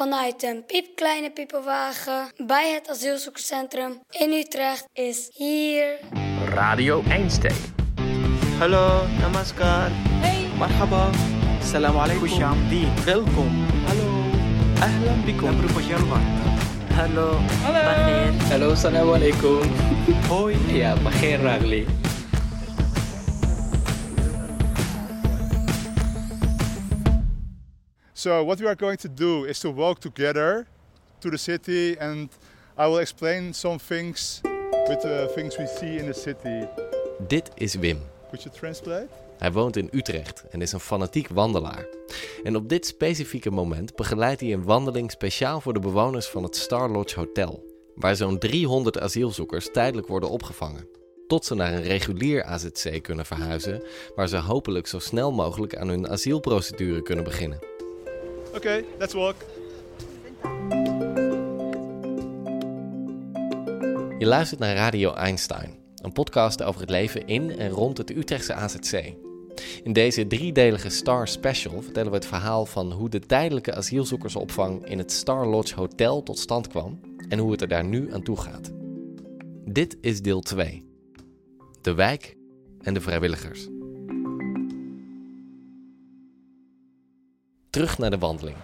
vanuit een piepkleine piepenwagen bij het asielzoekerscentrum in Utrecht is hier. Radio Einstein. Hallo, namaskar. Hey. Marhaba. Salam alaikum. Welkom. Hallo. Ahlan bikum. Hallo. Hallo. Hallo, salam alaikum. Hoi. Ja, bagheer ragli. So what we are going to do is to walk together to the city and I will explain some things with the things we see in the city. Dit is Wim. Could you translate? Hij woont in Utrecht en is een fanatiek wandelaar. En op dit specifieke moment begeleidt hij een wandeling speciaal voor de bewoners van het Star Lodge Hotel, waar zo'n 300 asielzoekers tijdelijk worden opgevangen. Tot ze naar een regulier AZC kunnen verhuizen, waar ze hopelijk zo snel mogelijk aan hun asielprocedure kunnen beginnen. Okay, let's walk. Je luistert naar Radio Einstein, een podcast over het leven in en rond het Utrechtse AZC. In deze driedelige Star Special vertellen we het verhaal van hoe de tijdelijke asielzoekersopvang in het Star Lodge Hotel tot stand kwam en hoe het er daar nu aan toe gaat. Dit is deel 2. De wijk en de vrijwilligers. Terug naar de wandeling.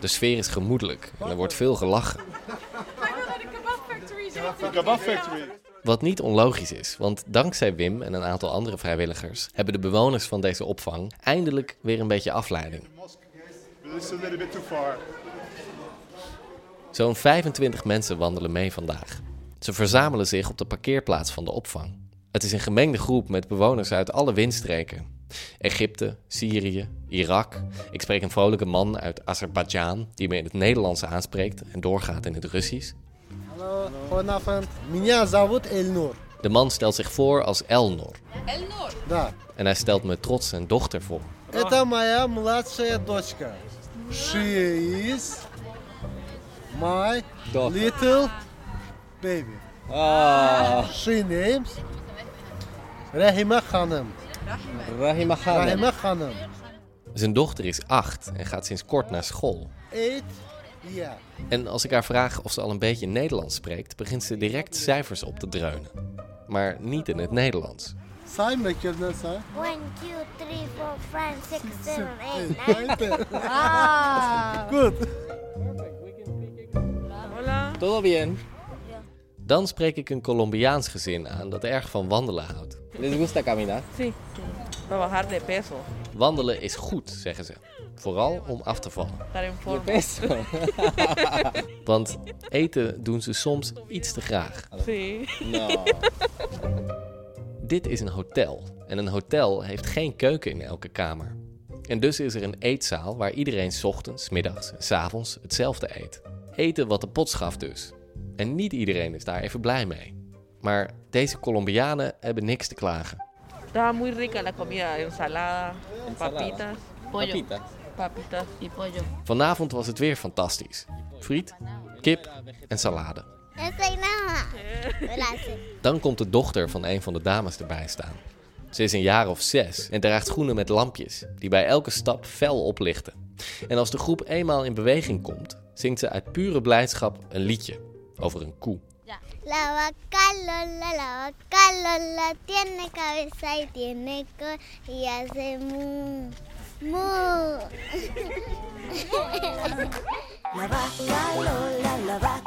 De sfeer is gemoedelijk en er wordt veel gelachen. Wat niet onlogisch is, want dankzij Wim en een aantal andere vrijwilligers hebben de bewoners van deze opvang eindelijk weer een beetje afleiding. Zo'n 25 mensen wandelen mee vandaag. Ze verzamelen zich op de parkeerplaats van de opvang. Het is een gemengde groep met bewoners uit alle windstreken. Egypte, Syrië, Irak. Ik spreek een vrolijke man uit Azerbeidzjan die me in het Nederlands aanspreekt en doorgaat in het Russisch. Hallo, goedenavond. Меня зовут Elnur. De man stelt zich voor als Elnor Elnor. Да. en hij stelt me trots zijn dochter voor. Это моя младшая дочка. She is my little baby. She names Rahima Khanım. Rahima Rahima Khanım. Zijn dochter is acht en gaat sinds kort naar school. Eight year. En als ik haar vraag of ze al een beetje Nederlands spreekt, begint ze direct cijfers op te dreunen. Maar niet in het Nederlands. Say bakayım say. 1, 2, 3, 4, 5, 6, 7, 8, 9. Good. Hola. Todo bien. Dan spreek ik een Colombiaans gezin aan dat erg van wandelen houdt. Les gusta caminar? Sí. Para bajar de peso. Wandelen is goed, zeggen ze. Vooral om af te vallen. Peso. Want eten doen ze soms iets te graag. Sí. No. Dit is een hotel. En een hotel heeft geen keuken in elke kamer. En dus is er een eetzaal waar iedereen 's ochtends, middags en 's avonds hetzelfde eet. Eten wat de pot schaft dus. En niet iedereen is daar even blij mee. Maar deze Colombianen hebben niks te klagen. Estaba muy rica la comida. Ensalada, papitas, Papitas. papitas y pollo. Vanavond was het weer fantastisch. Friet, kip en salade. Dan komt de dochter van een van de dames erbij staan. Ze is een jaar of zes en draagt schoenen met lampjes, die bij elke stap fel oplichten. En als de groep eenmaal in beweging komt, zingt ze uit pure blijdschap een liedje over een koe. La vaca Lola, la vaca Lola tiene cabeza y tiene cola y hace mu, mu. La vaca Lola, la vaca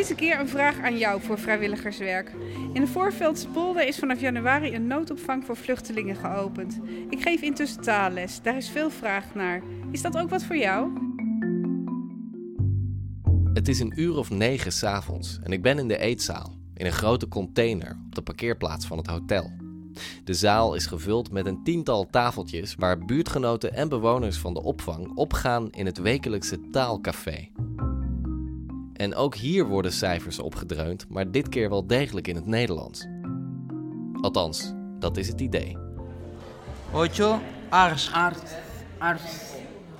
deze keer een vraag aan jou voor vrijwilligerswerk. In de Voorveldse polder is vanaf januari een noodopvang voor vluchtelingen geopend. Ik geef intussen taalles, daar is veel vraag naar. Is dat ook wat voor jou? Het is een uur of negen s'avonds en ik ben in de eetzaal, in een grote container op de parkeerplaats van het hotel. De zaal is gevuld met een tiental tafeltjes waar buurtgenoten en bewoners van de opvang opgaan in het wekelijkse taalcafé. En ook hier worden cijfers opgedreund, maar dit keer wel degelijk in het Nederlands. Althans, dat is het idee. Ocho. Ars. Art. Art.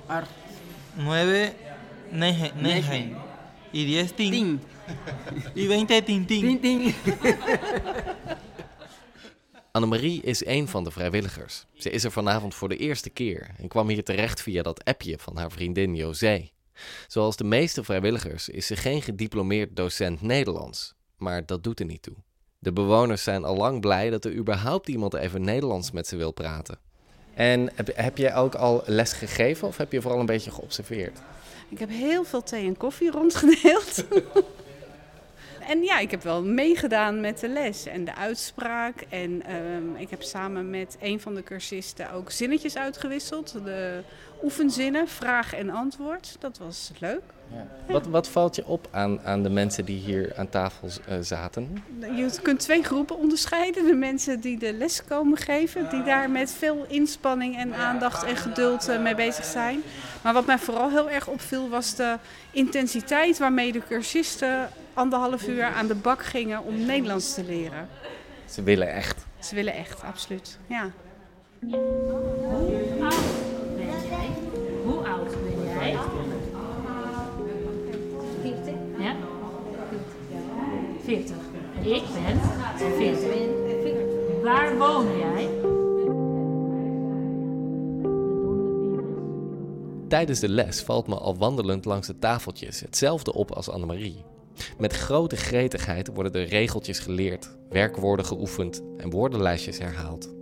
Art. 9 Neje, Neje. Y 10 Ting. Y 20 Ting Ting. Annemarie is een van de vrijwilligers. Ze is er vanavond voor de eerste keer en kwam hier terecht via dat appje van haar vriendin José. Zoals de meeste vrijwilligers is ze geen gediplomeerd docent Nederlands, maar dat doet er niet toe. De bewoners zijn al lang blij dat er überhaupt iemand even Nederlands met ze wil praten. En heb, jij ook al les gegeven of heb je vooral een beetje geobserveerd? Ik heb heel veel thee en koffie rondgedeeld. en ja, ik heb wel meegedaan met de les en de uitspraak. En ehm, ik heb samen met een van de cursisten ook zinnetjes uitgewisseld. De oefenzinnen, vraag en antwoord. Dat was leuk. Wat, wat valt je op aan, aan de mensen die hier aan tafel eh, zaten? Je kunt twee groepen onderscheiden. De mensen die de les komen geven, die daar met veel inspanning en aandacht en geduld eh, mee bezig zijn. Maar wat mij vooral heel erg opviel was de intensiteit waarmee de cursisten anderhalf uur aan de bak gingen om Nederlands te leren. Ze willen echt. Ze willen echt, absoluut. Ja. Jij? Ja? 40. Ik ben 40. Waar woon jij? Tijdens de les valt me al wandelend langs de tafeltjes hetzelfde op als Annemarie. Met grote gretigheid worden de regeltjes geleerd, werkwoorden geoefend en woordenlijstjes herhaald.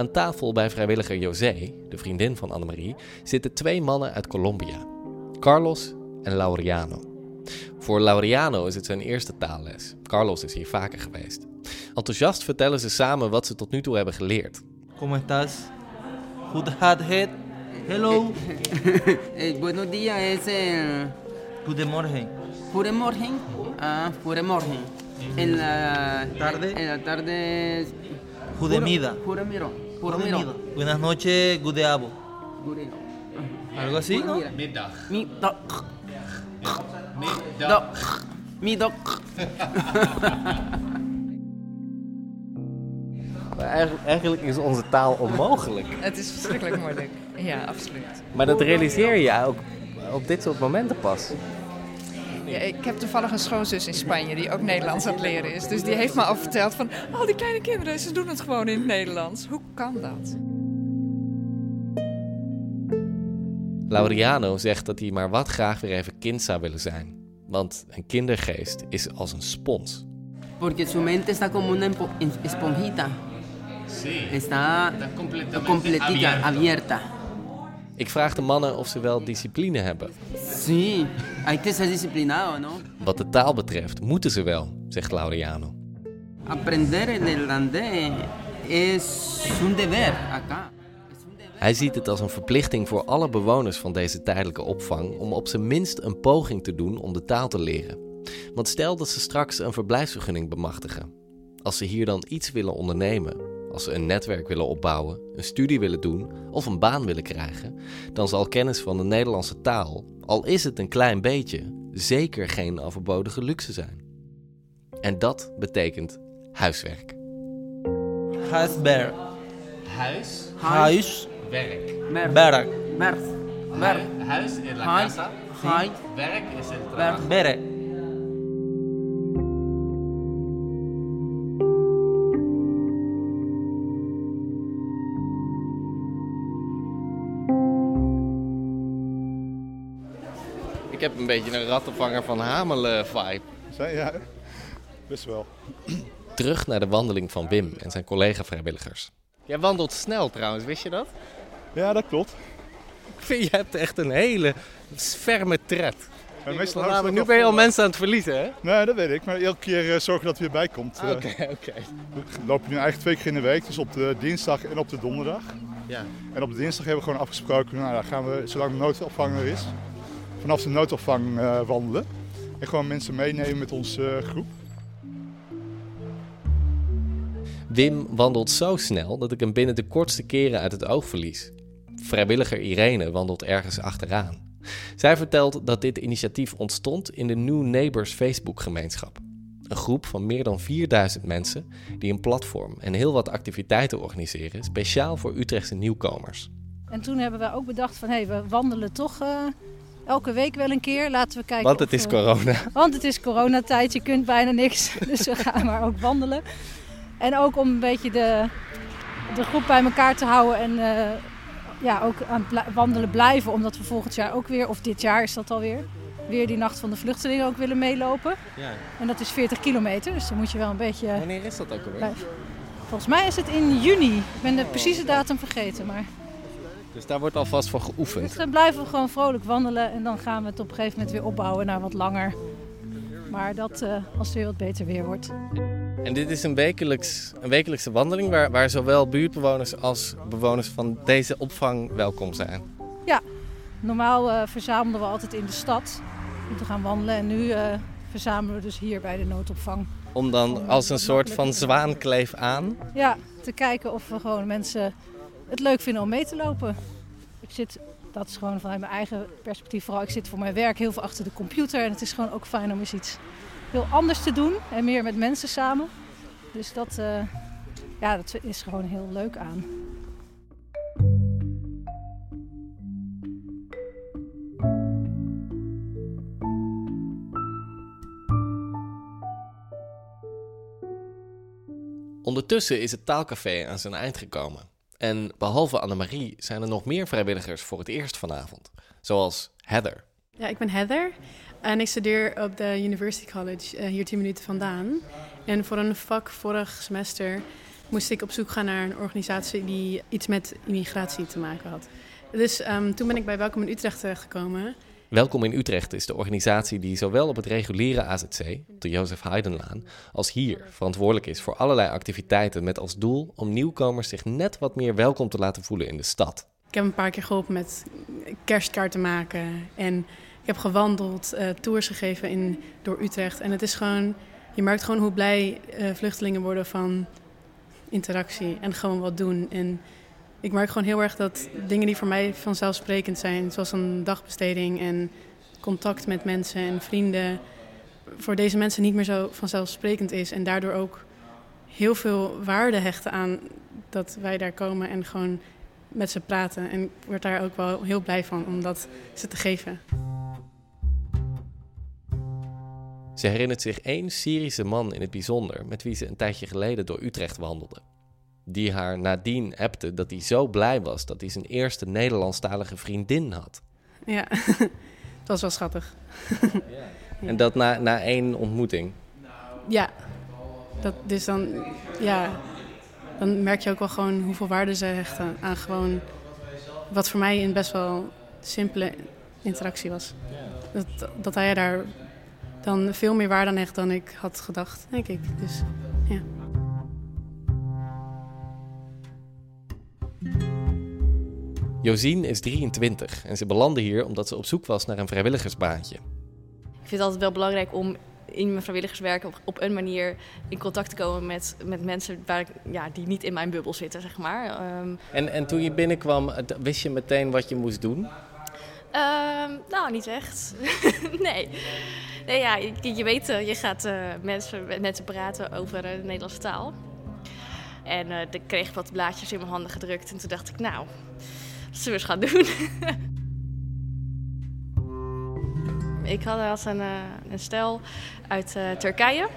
Aan tafel bij vrijwilliger José, de vriendin van Annemarie, zitten twee mannen uit Colombia: Carlos en Laureano. Voor Laureano is het zijn eerste taalles. Carlos is hier vaker geweest. Enthousiast vertellen ze samen wat ze tot nu toe hebben geleerd. ¿Cómo estás? Good hat head. Hello. Eh, buenos días es el Goedemorgen. Goedemorgen. Ah, Goedemorgen. En la Tarde. En la tarde es Goedemiddag. Goedemiddag. Goedemiddag. Buenas noches, goedenavond. Goedemiddag. Algo así, ¿no? Middag. Middag. Middag. Middag. Eigenlijk is onze taal onmogelijk. Het is verschrikkelijk moeilijk. Ja, absoluut. Maar dat realiseer je ook op dit soort momenten pas. Ja, ik heb toevallig een schoonzus in Spanje die ook Nederlands aan het leren is. Dus die heeft me al verteld van... Oh, die kleine kinderen, ze doen het gewoon in het Nederlands. Hoe kan dat? Laureano zegt dat hij maar wat graag weer even kind zou willen zijn. Want een kindergeest is als een spons. Porque su mente está como una esponjita. Está completica, abierta. Ik vraag de mannen of ze wel discipline hebben. Sí, hay que ser disciplinado, ¿no? Wat de taal betreft moeten ze wel, zegt Laureano. Aprender el neerlandés es un deber acá. Hij ziet het als een verplichting voor alle bewoners van deze tijdelijke opvang om op zijn minst een poging te doen om de taal te leren. Want stel dat ze straks een verblijfsvergunning bemachtigen. Als ze hier dan iets willen ondernemen, als ze een netwerk willen opbouwen, een studie willen doen of een baan willen krijgen, dan zal kennis van de Nederlandse taal, al is het een klein beetje, zeker geen overbodige luxe zijn. En dat betekent huiswerk. Huiswerk. Huis, Huis. werk. Werk. Werk. Huis in la casa. Huis. Werk is het Werk. Ik heb een beetje een rattenvanger van Hamelen vibe. Zijn ja, best wel. Terug naar de wandeling van Wim en zijn collega-vrijwilligers. Jij wandelt snel trouwens, wist je dat? Ja, dat klopt. Ik vind, je hebt echt een hele ferme tred. En meestal Nou, nu wel ben je al hè? mensen aan het verliezen, hè? Nee, dat weet ik. Maar elke keer eh, zorgen dat het weer bij komt. Ah, Eh, Oké, oké. We lopen nu eigenlijk twee keer in de week. Dus op de dinsdag en op de donderdag. Ja. En op de dinsdag hebben we gewoon afgesproken. Nou, dan gaan we, zolang de noodopvang er is, vanaf de noodopvang eh, wandelen. En gewoon mensen meenemen met onze eh, groep. Wim wandelt zo snel dat ik hem binnen de kortste keren uit het oog verlies. Vrijwilliger Irene wandelt ergens achteraan. Zij vertelt dat dit initiatief ontstond in de New Neighbors Facebook-gemeenschap. Een groep van meer dan 4000 mensen die een platform en heel wat activiteiten organiseren, speciaal voor Utrechtse nieuwkomers. En toen hebben we ook bedacht van, hé, hey, we wandelen toch eh, elke week wel een keer. Laten we kijken Want het of is we- corona. Want het is coronatijd, je kunt bijna niks. Dus we gaan maar ook wandelen. En ook om een beetje de, de groep bij elkaar te houden en eh, ja, ook aan het wandelen blijven. Omdat we volgend jaar ook weer, of dit jaar is dat alweer, weer die Nacht van de Vluchtelingen ook willen meelopen. Ja. En dat is 40 kilometer, dus dan moet je wel een beetje... Wanneer is dat ook alweer? blijven. Volgens mij is het in juni. Ik ben de precieze datum vergeten, maar... Dus daar wordt alvast voor geoefend. Dus dan blijven we gewoon vrolijk wandelen en dan gaan we het op een gegeven moment weer opbouwen naar wat langer. Maar dat eh, als het weer wat beter weer wordt. En dit is een, wekelijks, een wekelijkse wandeling waar, waar zowel buurtbewoners als bewoners van deze opvang welkom zijn. Ja, normaal eh, verzamelden we altijd in de stad om te gaan wandelen. En nu eh, verzamelen we dus hier bij de noodopvang. Om dan als een soort van zwaankleef aan. Ja, te kijken of we gewoon mensen het leuk vinden om mee te lopen. Ik zit, dat is gewoon vanuit mijn eigen perspectief vooral. Ik zit voor mijn werk heel veel achter de computer. En het is gewoon ook fijn om eens iets heel anders te doen. En meer met mensen samen. Dus dat, eh, ja, dat is gewoon heel leuk aan. Ondertussen is het taalcafé aan zijn eind gekomen. En behalve Annemarie zijn er nog meer vrijwilligers voor het eerst vanavond. Zoals Heather. Ja, ik ben Heather en ik studeer op de University College eh, hier 10 minuten vandaan. En voor een vak vorig semester moest ik op zoek gaan naar een organisatie die iets met immigratie te maken had. Dus ehm, toen ben ik bij Welkom in Utrecht terechtgekomen. Welkom in Utrecht is de organisatie die zowel op het reguliere AZC, de Jozef Haydnlaan, als hier verantwoordelijk is voor allerlei activiteiten met als doel om nieuwkomers zich net wat meer welkom te laten voelen in de stad. Ik heb een paar keer geholpen met kerstkaarten maken en ik heb gewandeld, eh, tours gegeven in, door Utrecht. En het is gewoon, je merkt gewoon hoe blij eh, vluchtelingen worden van interactie en gewoon wat doen. En ik merk gewoon heel erg dat dingen die voor mij vanzelfsprekend zijn, zoals een dagbesteding en contact met mensen en vrienden, voor deze mensen niet meer zo vanzelfsprekend is. En daardoor ook heel veel waarde hechten aan dat wij daar komen en gewoon met ze praten. En ik word daar ook wel heel blij van om dat ze te geven. Ze herinnert zich één Syrische man in het bijzonder met wie ze een tijdje geleden door Utrecht wandelde. Die haar nadien appte dat hij zo blij was dat hij zijn eerste Nederlandstalige vriendin had. Ja, dat was wel schattig. En dat na, na één ontmoeting. Ja, dat, dus dan, ja, dan merk je ook wel gewoon hoeveel waarde ze hechten aan gewoon wat voor mij een best wel simpele interactie was. Dat, dat hij daar dan veel meer waarde aan hecht dan ik had gedacht, denk ik. Dus ja. Josien is 23 en ze belandde hier omdat ze op zoek was naar een vrijwilligersbaantje. Ik vind het altijd wel belangrijk om in mijn vrijwilligerswerk op, op een manier in contact te komen met, met mensen waar ik, ja, die niet in mijn bubbel zitten, zeg maar. Ehm, En, en toen je binnenkwam, het- wist je meteen wat je moest doen? Ehm, nou, niet echt. nee. Nee, ja, je, je weet, eh, je gaat eh, mensen, met mensen praten over eh, de Nederlandse taal. En eh ik kreeg wat blaadjes in mijn handen gedrukt. En toen dacht ik, nou, wat zullen we eens gaan doen? ik had, had een, eh, een stel uit eh, Turkije.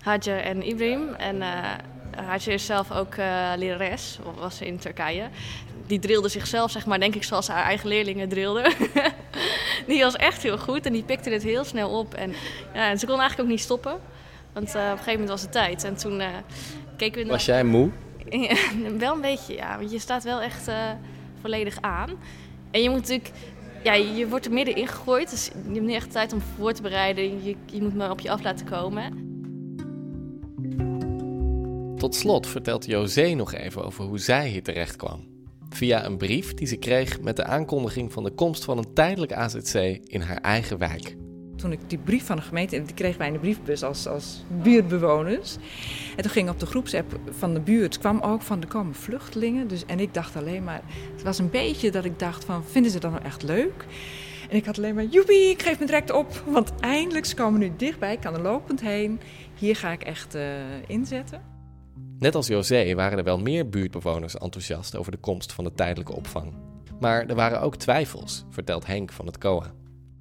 Hadje en Ibrahim. En eh Hadje is zelf ook eh lerares, of was ze in Turkije. Die drilde zichzelf, zeg maar, denk ik, zoals haar eigen leerlingen drilden. die was echt heel goed en die pikte het heel snel op. En, ja, en ze kon eigenlijk ook niet stoppen, want eh, op een gegeven moment was het tijd. En toen eh, keken we... Was jij moe? Ja, wel een beetje, ja. Want je staat wel echt eh, aan. En je moet natuurlijk... Ja, je wordt er middenin gegooid. Dus je hebt niet echt tijd om voor te bereiden. Je, je moet maar op je af laten komen. Tot slot vertelt José nog even over hoe zij hier terecht kwam. Via een brief die ze kreeg met de aankondiging van de komst van een tijdelijk AZC in haar eigen wijk. Toen ik die brief van de gemeente, die kregen wij in de briefbus als, als buurtbewoners. En toen ging op de groepsapp van de buurt, kwam ook van er komen vluchtelingen. Dus, en ik dacht alleen maar, het was een beetje dat ik dacht van, vinden ze dat nou echt leuk? En ik had alleen maar, joepie, ik geef me direct op. Want eindelijk, ze komen nu dichtbij, ik kan er lopend heen. Hier ga ik echt eh, inzetten. Net als José waren er wel meer buurtbewoners enthousiast over de komst van de tijdelijke opvang. Maar er waren ook twijfels, vertelt Henk van het COA.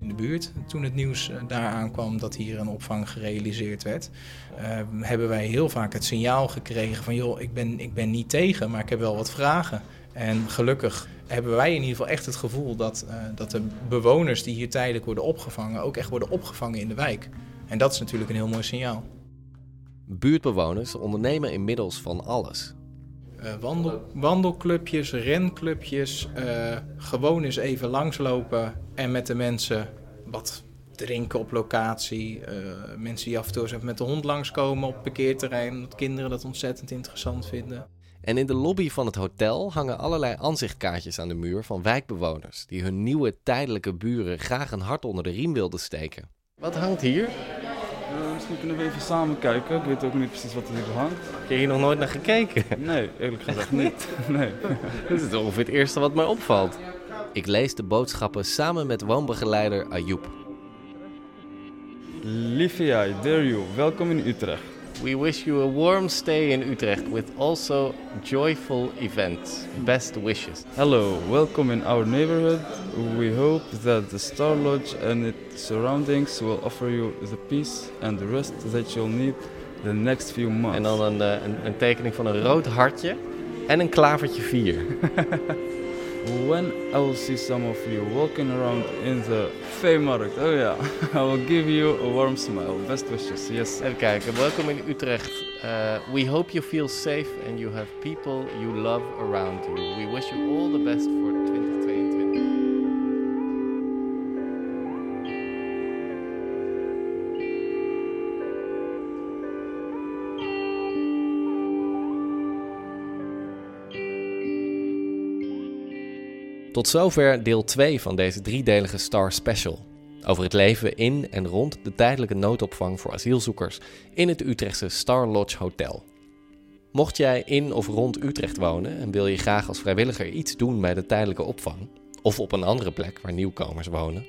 In de buurt. Toen het nieuws eh, daar aankwam dat hier een opvang gerealiseerd werd, eh, hebben wij heel vaak het signaal gekregen van joh, ik ben, ik ben niet tegen, maar ik heb wel wat vragen. En gelukkig hebben wij in ieder geval echt het gevoel dat, eh, dat de bewoners die hier tijdelijk worden opgevangen ook echt worden opgevangen in de wijk. En dat is natuurlijk een heel mooi signaal. Buurtbewoners ondernemen inmiddels van alles. Eh, wandel, wandelclubjes, renclubjes, eh, gewoon eens even langslopen en met de mensen wat drinken op locatie. Eh, mensen die af en toe eens even met de hond langskomen op het parkeerterrein, dat kinderen dat ontzettend interessant vinden. En in de lobby van het hotel hangen allerlei aanzichtkaartjes aan de muur van wijkbewoners die hun nieuwe tijdelijke buren graag een hart onder de riem wilden steken. Wat hangt hier? Eh, misschien kunnen we even samen kijken. Ik weet ook niet precies wat er hier hangt. Heb je hier nog nooit naar gekeken? Nee, eerlijk gezegd niet. Nee. Dit is ongeveer het eerste wat mij opvalt. Ik lees de boodschappen samen met woonbegeleider Ayoub. Lieve jij, you, welkom in Utrecht. We wish you a warm stay in Utrecht with also joyful events. Best wishes. Hello, welcome in our neighborhood. We hope that the Star Lodge and its surroundings will offer you the peace and the rest that you'll need the next few months. En dan een, eh, een, een tekening van een rood hartje en een klavertje 4. When I will see some of you walking around in the Veemarkt, oh yeah, I will give you a warm smile. Best wishes, yes. Even kijken, welkom in Utrecht. Uh, we hope you feel safe and you have people you love around you. We wish you all the best for Tot zover deel 2 van deze driedelige Star Special. Over het leven in en rond de tijdelijke noodopvang voor asielzoekers in het Utrechtse Star Lodge Hotel. Mocht jij in of rond Utrecht wonen en wil je graag als vrijwilliger iets doen bij de tijdelijke opvang, of op een andere plek waar nieuwkomers wonen,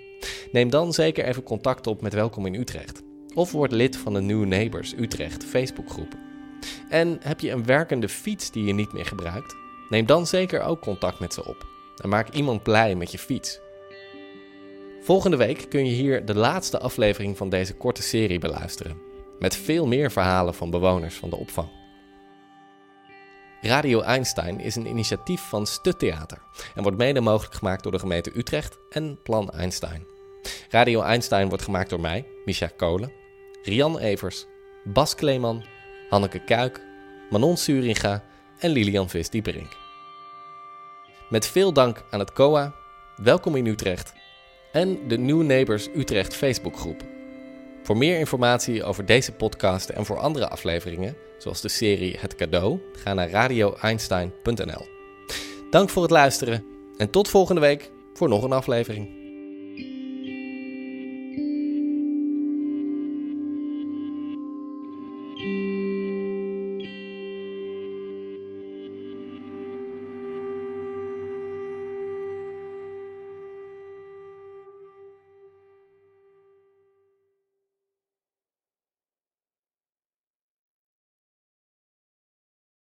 neem dan zeker even contact op met Welkom in Utrecht. Of word lid van de New Neighbors Utrecht Facebookgroep. En heb je een werkende fiets die je niet meer gebruikt? Neem dan zeker ook contact met ze op. En maak iemand blij met je fiets. Volgende week kun je hier de laatste aflevering van deze korte serie beluisteren. Met veel meer verhalen van bewoners van de opvang. Radio Einstein is een initiatief van Stuttheater en wordt mede mogelijk gemaakt door de gemeente Utrecht en Plan Einstein. Radio Einstein wordt gemaakt door mij, Micha Kolen, Rian Evers, Bas Kleeman, Hanneke Kuik, Manon Suringa en Lilian Vis-Dieperink. Met veel dank aan het COA, Welkom in Utrecht en de New Neighbors Utrecht Facebookgroep. Voor meer informatie over deze podcast en voor andere afleveringen, zoals de serie Het Cadeau, ga naar radioeinstein.nl. Dank voor het luisteren en tot volgende week voor nog een aflevering.